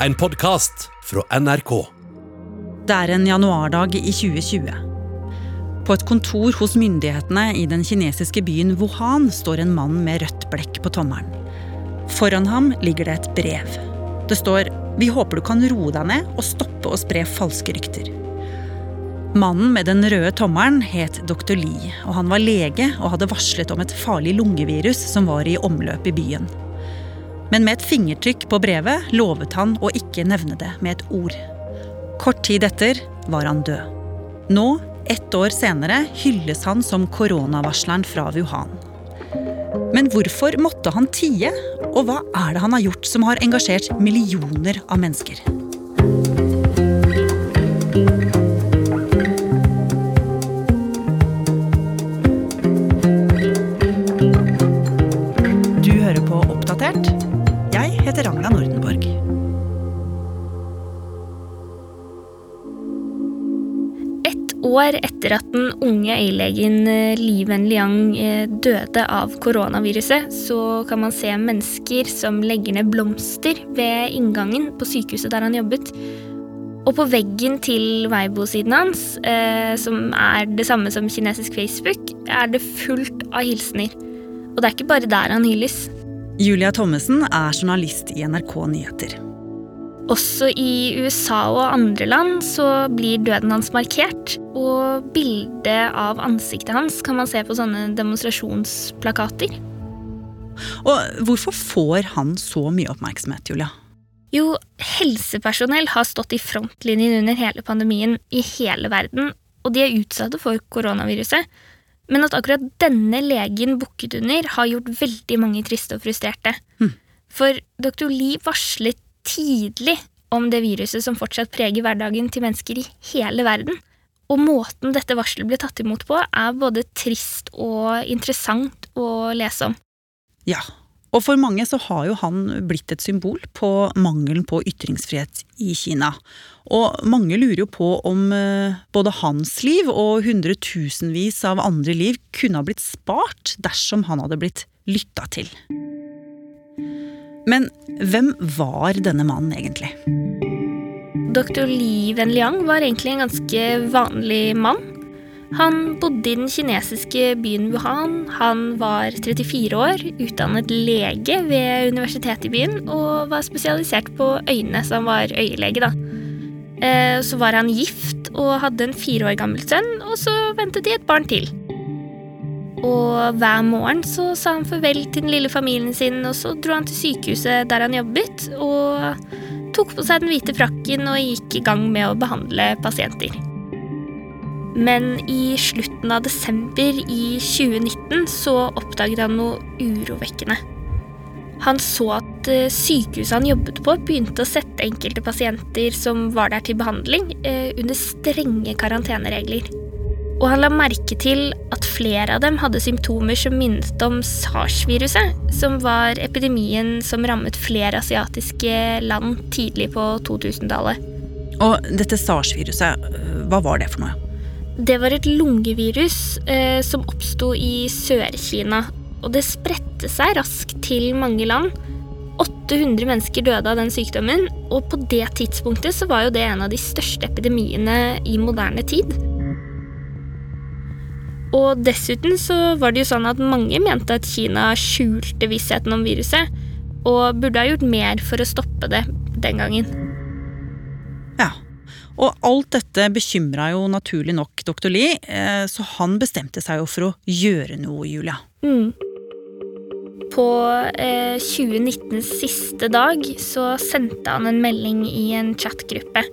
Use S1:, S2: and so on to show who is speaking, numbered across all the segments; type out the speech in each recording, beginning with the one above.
S1: en podkast fra NRK.
S2: Det er en januardag i 2020. På et kontor hos myndighetene i den kinesiske byen Wuhan står en mann med rødt blekk på tommelen. Foran ham ligger det et brev. Det står 'Vi håper du kan roe deg ned og stoppe å spre falske rykter'. Mannen med den røde tommelen het dr. Lee, og han var lege og hadde varslet om et farlig lungevirus som var i omløp i byen. Men med et fingertrykk på brevet lovet han å ikke nevne det med et ord. Kort tid etter var han død. Nå, ett år senere, hylles han som koronavarsleren fra Wuhan. Men hvorfor måtte han tie? Og hva er det han har gjort som har engasjert millioner av mennesker?
S3: År etter at den unge øyelegen Liven Li Wenliang eh, døde av koronaviruset, så kan man se mennesker som legger ned blomster ved inngangen på sykehuset der han jobbet. Og på veggen til Weibo-siden hans, eh, som er det samme som kinesisk Facebook, er det fullt av hilsener. Og det er ikke bare der han hylles.
S2: Julia Thommessen er journalist i NRK Nyheter.
S3: Også i USA og andre land så blir døden hans markert, og bildet av ansiktet hans kan man se på sånne demonstrasjonsplakater.
S2: Og hvorfor får han så mye oppmerksomhet, Julia?
S3: Jo, helsepersonell har stått i frontlinjen under hele pandemien i hele verden, og de er utsatte for koronaviruset. Men at akkurat denne legen bukket under, har gjort veldig mange triste og frustrerte.
S2: Hm.
S3: For dr. Lee varslet tidlig om det viruset som fortsatt preger hverdagen til mennesker i hele verden. Og måten dette varselet ble tatt imot på, er både trist og interessant å lese om.
S2: Ja, og for mange så har jo han blitt et symbol på mangelen på ytringsfrihet i Kina. Og mange lurer jo på om eh, både hans liv og hundretusenvis av andre liv kunne ha blitt spart dersom han hadde blitt lytta til. Men hvem var denne mannen egentlig?
S3: Dr. Li Wenliang var egentlig en ganske vanlig mann. Han bodde i den kinesiske byen Wuhan. Han var 34 år, utdannet lege ved universitetet i byen og var spesialisert på øyne, så han var øyelege, da. Eh, Så var han gift og hadde en fire år gammel sønn, og så ventet de et barn til. Og hver morgen så sa han farvel til den lille familien sin, og så dro han til sykehuset der han jobbet, og tok på seg den hvite frakken og gikk i gang med å behandle pasienter. Men i slutten av desember i 2019 så oppdaget han noe urovekkende. Han så at eh, sykehuset han jobbet på, begynte å sette enkelte pasienter som var der til behandling, eh, under strenge karanteneregler. Og han la merke til at flere av dem hadde symptomer som minnet om sars-viruset, som var epidemien som rammet flere asiatiske land tidlig på 2000-tallet.
S2: Og dette SARS-viruset, hva var det for noe?
S3: Det var et lungevirus eh, som oppsto i Sør-Kina, og det spredte seg raskt til mange land. 800 mennesker døde av den sykdommen, og på det tidspunktet så var jo det en av de største epidemiene i moderne tid. Og dessuten så var det jo sånn at mange mente at Kina skjulte vissheten om viruset, og burde ha gjort mer for å stoppe det den gangen.
S2: Ja. Og alt dette bekymra jo naturlig nok dr. Lee, eh, så han bestemte seg jo for å gjøre noe, Julia.
S3: Mm. På eh, 2019s siste dag så sendte han en melding i en chatgruppe.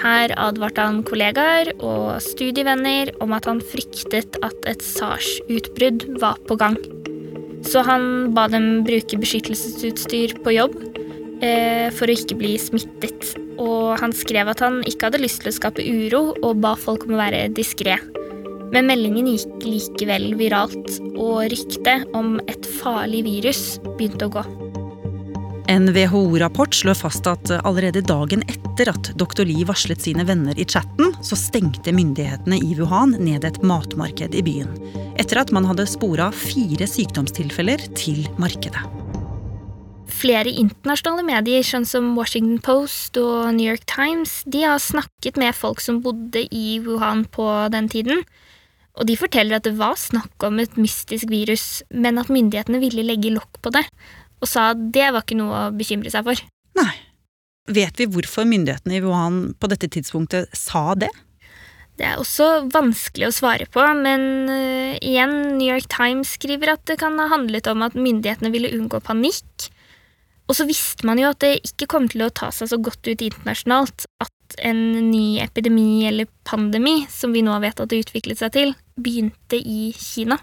S3: Her advarte han kollegaer og studievenner om at han fryktet at et SARS-utbrudd var på gang. Så han ba dem bruke beskyttelsesutstyr på jobb eh, for å ikke bli smittet. Og han skrev at han ikke hadde lyst til å skape uro, og ba folk om å være diskré. Men meldingen gikk likevel viralt, og ryktet om et farlig virus begynte å gå.
S2: En WHO-rapport slår fast at allerede dagen etter at dr. Li varslet sine venner i chatten, så stengte myndighetene i Wuhan ned et matmarked i byen. Etter at man hadde spora fire sykdomstilfeller til markedet.
S3: Flere internasjonale medier, sånn som Washington Post og New York Times, de har snakket med folk som bodde i Wuhan på den tiden, og de forteller at det var snakk om et mystisk virus, men at myndighetene ville legge lokk på det, og sa at det var ikke noe å bekymre seg for.
S2: Nei. Vet vi hvorfor myndighetene i Wuhan på dette tidspunktet sa det?
S3: Det er også vanskelig å svare på, men uh, igjen, New York Times skriver at det kan ha handlet om at myndighetene ville unngå panikk. Og så visste man jo at det ikke kom til å ta seg så godt ut internasjonalt at en ny epidemi eller pandemi, som vi nå vet at det utviklet seg til, begynte i Kina.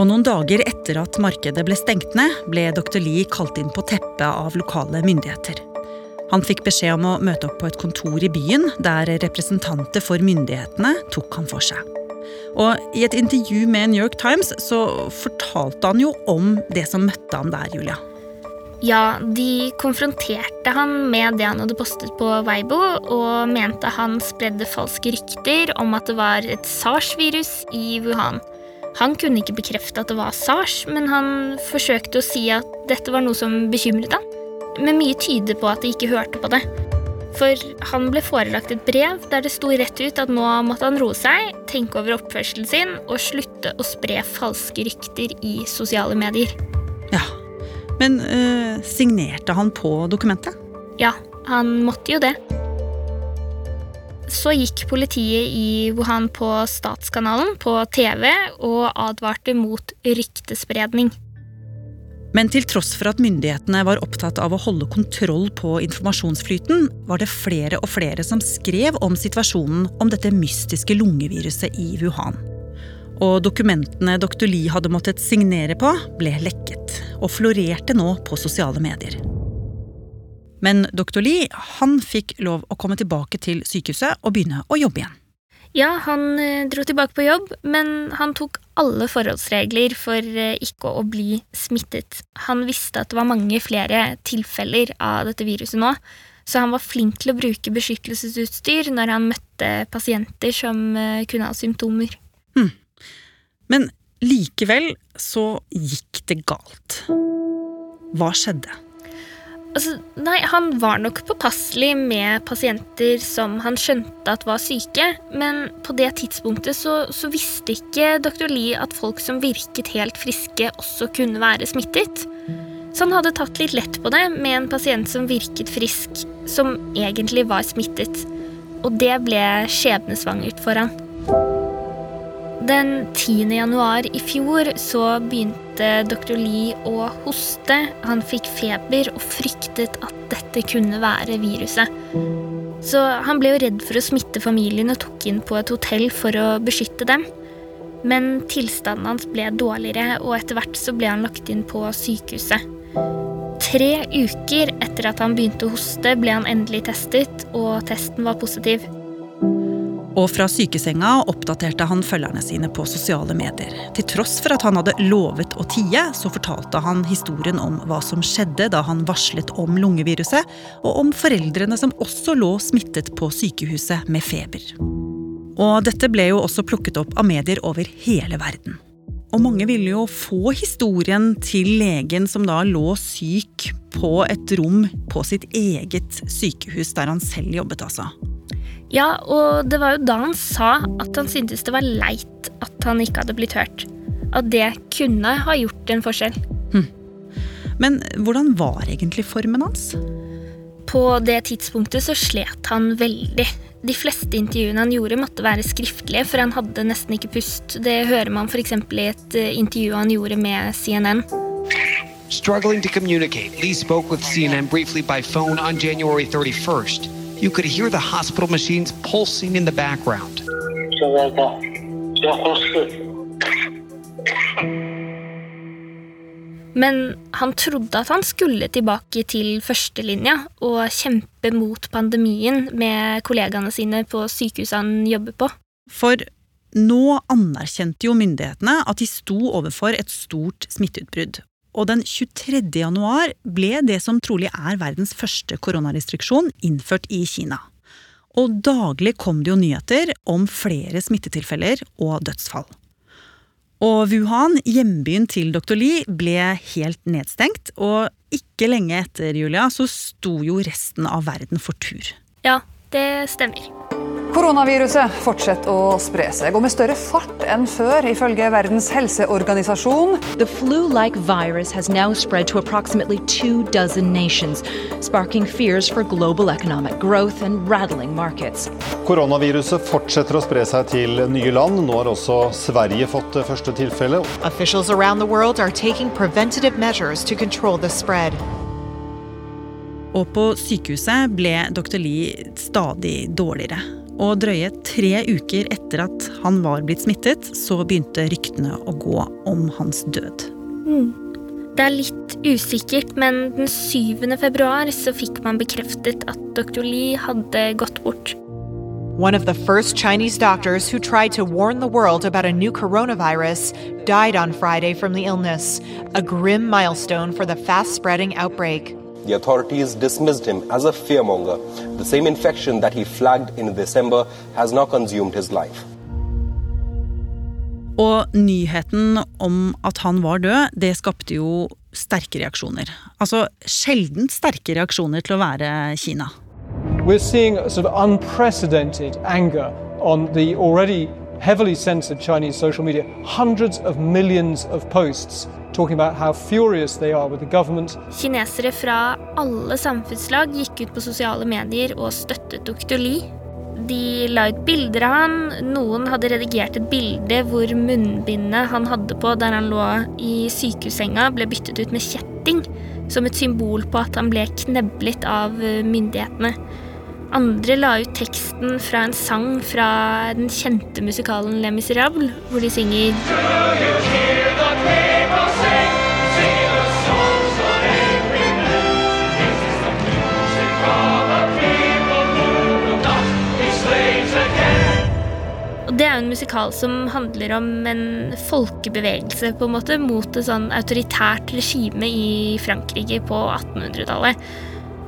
S2: Og noen dager etter at markedet ble stengt ned, ble dr. Lie kalt inn på teppet av lokale myndigheter. Han fikk beskjed om å møte opp på et kontor i byen, der representanter for myndighetene tok han for seg. Og I et intervju med New York Times så fortalte han jo om det som møtte ham der, Julia.
S3: Ja, de konfronterte han med det han hadde postet på Weibo, og mente han spredde falske rykter om at det var et SARS-virus i Wuhan. Han kunne ikke bekrefte at det var SARS, men han forsøkte å si at dette var noe som bekymret ham men mye tyder på at de ikke hørte på det. For han ble forelagt et brev der det sto rett ut at nå måtte han roe seg, tenke over oppførselen sin og slutte å spre falske rykter i sosiale medier.
S2: Ja, Men øh, signerte han på dokumentet?
S3: Ja, han måtte jo det. Så gikk politiet i Wuhan på Statskanalen på TV og advarte mot ryktespredning.
S2: Men til tross for at myndighetene var opptatt av å holde kontroll på informasjonsflyten, var det flere og flere som skrev om situasjonen om dette mystiske lungeviruset i Wuhan. Og dokumentene dr. Lie hadde måttet signere på, ble lekket, og florerte nå på sosiale medier. Men doktor Lie han fikk lov å komme tilbake til sykehuset og begynne å jobbe igjen.
S3: Ja, han eh, dro tilbake på jobb, men han tok alle forholdsregler for eh, ikke å bli smittet. Han visste at det var mange flere tilfeller av dette viruset nå, så han var flink til å bruke beskyttelsesutstyr når han møtte pasienter som eh, kunne ha symptomer.
S2: Hmm. Men likevel så gikk det galt. Hva skjedde?
S3: Altså, nei, han var nok påpasselig med pasienter som han skjønte at var syke, men på det tidspunktet så, så visste ikke dr. Lie at folk som virket helt friske, også kunne være smittet. Så han hadde tatt litt lett på det med en pasient som virket frisk, som egentlig var smittet. Og det ble skjebnesvangert for han. Den 10. januar i fjor så begynte dr. Lee å hoste. Han fikk feber og fryktet at dette kunne være viruset. Så han ble jo redd for å smitte familien og tok inn på et hotell for å beskytte dem. Men tilstanden hans ble dårligere, og etter hvert så ble han lagt inn på sykehuset. Tre uker etter at han begynte å hoste, ble han endelig testet, og testen var positiv.
S2: Og fra sykesenga oppdaterte han følgerne sine på sosiale medier. Til tross for at han hadde lovet å tie, så fortalte han historien om hva som skjedde da han varslet om lungeviruset, og om foreldrene som også lå smittet på sykehuset med feber. Og dette ble jo også plukket opp av medier over hele verden. Og mange ville jo få historien til legen som da lå syk på et rom på sitt eget sykehus der han selv jobbet, altså.
S3: Ja, og det var jo da han sa at han syntes det var leit at han ikke hadde blitt hørt. At det kunne ha gjort en forskjell. Hm.
S2: Men hvordan var egentlig formen hans?
S3: På det tidspunktet så slet han veldig. De fleste intervjuene han gjorde, måtte være skriftlige, for han hadde nesten ikke pust. Det hører man f.eks. i et eh, intervju han gjorde med CNN. Struggling to communicate, Lee spoke with CNN briefly by phone on January 31st. You could hear the hospital machines pulsing in the background. Men han trodde at han skulle tilbake til førstelinja og kjempe mot pandemien med kollegaene sine på sykehuset han jobber på.
S2: For nå anerkjente jo myndighetene at de sto overfor et stort smitteutbrudd, og den 23. januar ble det som trolig er verdens første koronarestriksjon, innført i Kina. Og daglig kom det jo nyheter om flere smittetilfeller og dødsfall. Og Wuhan, hjembyen til dr. Li, ble helt nedstengt. Og ikke lenge etter, Julia, så sto jo resten av verden for tur.
S3: Ja, det stemmer.
S4: Koronaviruset fortsetter å spre seg, og med større fart enn før, ifølge Verdens helseorganisasjon.
S5: The flu-like virus has now spread to approximately two dozen nations, sparking fears for global economic growth and rattling markets.
S6: Koronaviruset fortsetter å spre seg til nye land. Nå har også Sverige fått det første tilfellet.
S7: Officials around the world are taking preventative measures to control the spread.
S2: Og på sykehuset ble dr. Lee stadig dårligere. Og drøye tre uker etter at han var blitt smittet, så begynte ryktene å gå om hans død.
S3: Mm. Det er litt usikkert, men den 7. februar så fikk man bekreftet at dr. Lee hadde gått bort.
S7: One of the first Chinese doctors who tried to warn the world about a new coronavirus died on Friday from the illness, a grim milestone for the fast spreading outbreak.
S8: The authorities dismissed him as a fearmonger. The same infection that he flagged in December has now consumed his life.
S2: Og nyheten om at han var død, det skapte jo sterke reaksjoner. Altså sjeldent sterke reaksjoner til å være Kina.
S9: We're seeing sort of unprecedented anger on the already heavily censored Chinese social media. Hundreds of millions of posts talking about how furious they are with the government.
S3: Kinesere fra alle samfunnslag gikk ut på sosiale medier og støttet Dr. Li. De la ut bilder av han. Noen hadde redigert et bilde hvor munnbindet han hadde på der han lå i sykehussenga, ble byttet ut med kjetting, som et symbol på at han ble kneblet av myndighetene. Andre la ut teksten fra en sang fra den kjente musikalen Les Miserables, hvor de synger Det er jo en musikal som handler om en folkebevegelse på en måte mot et sånn autoritært regime i Frankrike på 1800-tallet.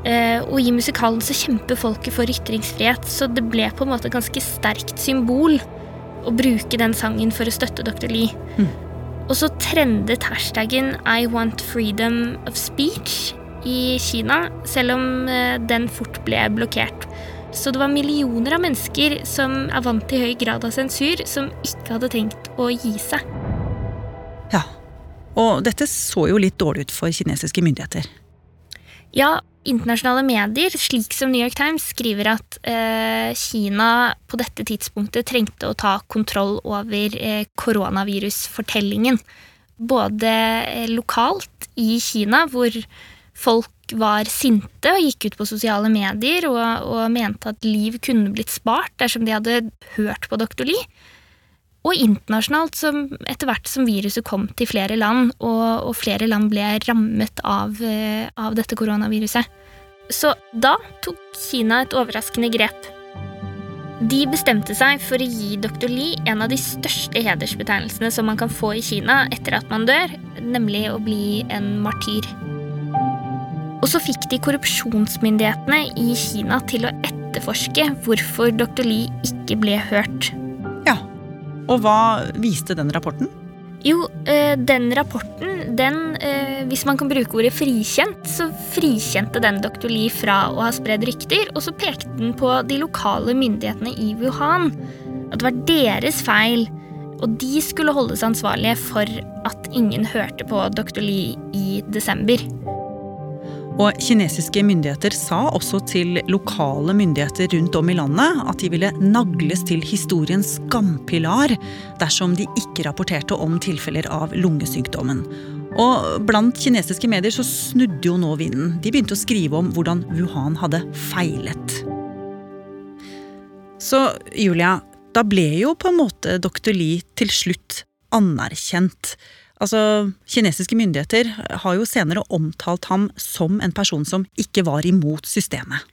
S3: Eh, og i musikalen så kjemper folket for ytringsfrihet, så det ble på en måte et ganske sterkt symbol å bruke den sangen for å støtte dr. Lee. Mm. Og så trendet hashtaggen I want freedom of speech i Kina, selv om eh, den fort ble blokkert. Så det var millioner av mennesker som er vant til høy grad av sensur, som ikke hadde tenkt å gi seg.
S2: Ja, og dette så jo litt dårlig ut for kinesiske myndigheter.
S3: Ja, internasjonale medier, slik som New York Times, skriver at eh, Kina på dette tidspunktet trengte å ta kontroll over eh, koronavirusfortellingen. Både eh, lokalt i Kina, hvor folk var sinte og gikk ut på sosiale medier og, og, mente at liv kunne blitt spart dersom de hadde hørt på dr. Lee. Og internasjonalt, som, etter hvert som viruset kom til flere land, og, og flere land ble rammet av, eh, av dette koronaviruset. Så da tok Kina et overraskende grep. De bestemte seg for å gi dr. Li en av de største hedersbetegnelsene som man kan få i Kina etter at man dør, nemlig å bli en martyr. Og så fikk de korrupsjonsmyndighetene i Kina til å etterforske hvorfor dr. Li ikke ble hørt.
S2: Og hva viste den rapporten?
S3: Jo, eh, den rapporten, den eh, Hvis man kan bruke ordet frikjent, så frikjente den doktor Li fra å ha spredd rykter, og så pekte den på de lokale myndighetene i Wuhan. At det var deres feil, og de skulle holdes ansvarlige for at ingen hørte på doktor Li i desember.
S2: Og kinesiske myndigheter sa også til lokale myndigheter rundt om i landet at de ville nagles til historiens skampilar dersom de ikke rapporterte om tilfeller av lungesykdommen. Og blant kinesiske medier så snudde jo nå vinden. De begynte å skrive om hvordan Wuhan hadde feilet. Så Julia, da ble jo på en måte dr. Li til slutt anerkjent. Altså, Kinesiske myndigheter har jo senere omtalt ham som en person som ikke var imot systemet.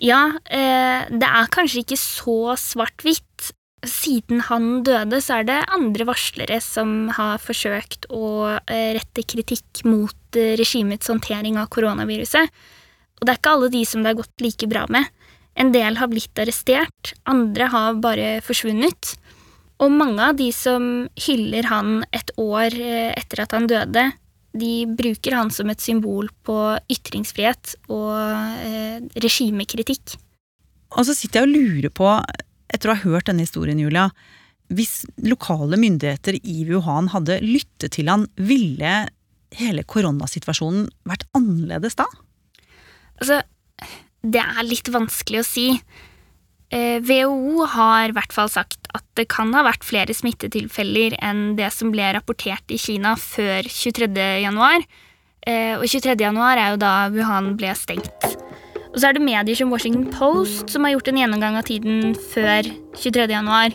S3: Ja, eh, det er kanskje ikke så svart-hvitt. Siden han døde, så er det andre varslere som har forsøkt å eh, rette kritikk mot eh, regimets håndtering av koronaviruset. Og det er ikke alle de som det har gått like bra med. En del har blitt arrestert, andre har bare forsvunnet. Og mange av de som hyller han et år eh, etter at han døde, de bruker han som et symbol på ytringsfrihet og eh, regimekritikk.
S2: Og så sitter jeg og lurer på, etter å ha hørt denne historien, Julia, hvis lokale myndigheter i Wuhan hadde lyttet til han, ville hele koronasituasjonen vært annerledes da?
S3: Altså, det er litt vanskelig å si. Eh, WHO har i hvert fall sagt at det kan ha vært flere smittetilfeller enn det som ble rapportert i Kina før 23. januar. Eh, og 23. januar er jo da Wuhan ble stengt. Og så er det medier som Washington Post som har gjort en gjennomgang av tiden før 23. januar,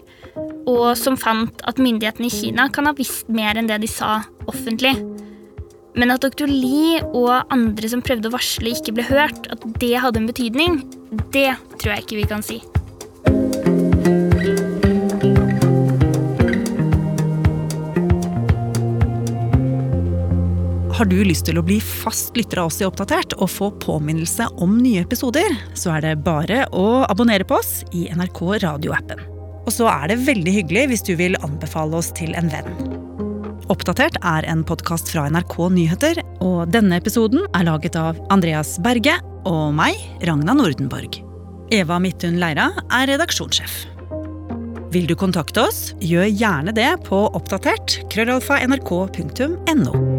S3: og som fant at myndighetene i Kina kan ha visst mer enn det de sa offentlig. Men at dr. Lee og andre som prøvde å varsle, ikke ble hørt, at det hadde en betydning, det tror jeg ikke vi kan si.
S2: Har du lyst til å bli fast lytter av oss i Oppdatert og få påminnelse om nye episoder, så er det bare å abonnere på oss i NRK radioappen. Og så er det veldig hyggelig hvis du vil anbefale oss til en venn. Oppdatert er en podkast fra NRK Nyheter, og denne episoden er laget av Andreas Berge og meg, Ragna Nordenborg. Eva Midthun Leira er redaksjonssjef. Vil du kontakte oss, gjør gjerne det på oppdatert krøllalfa nrk.no.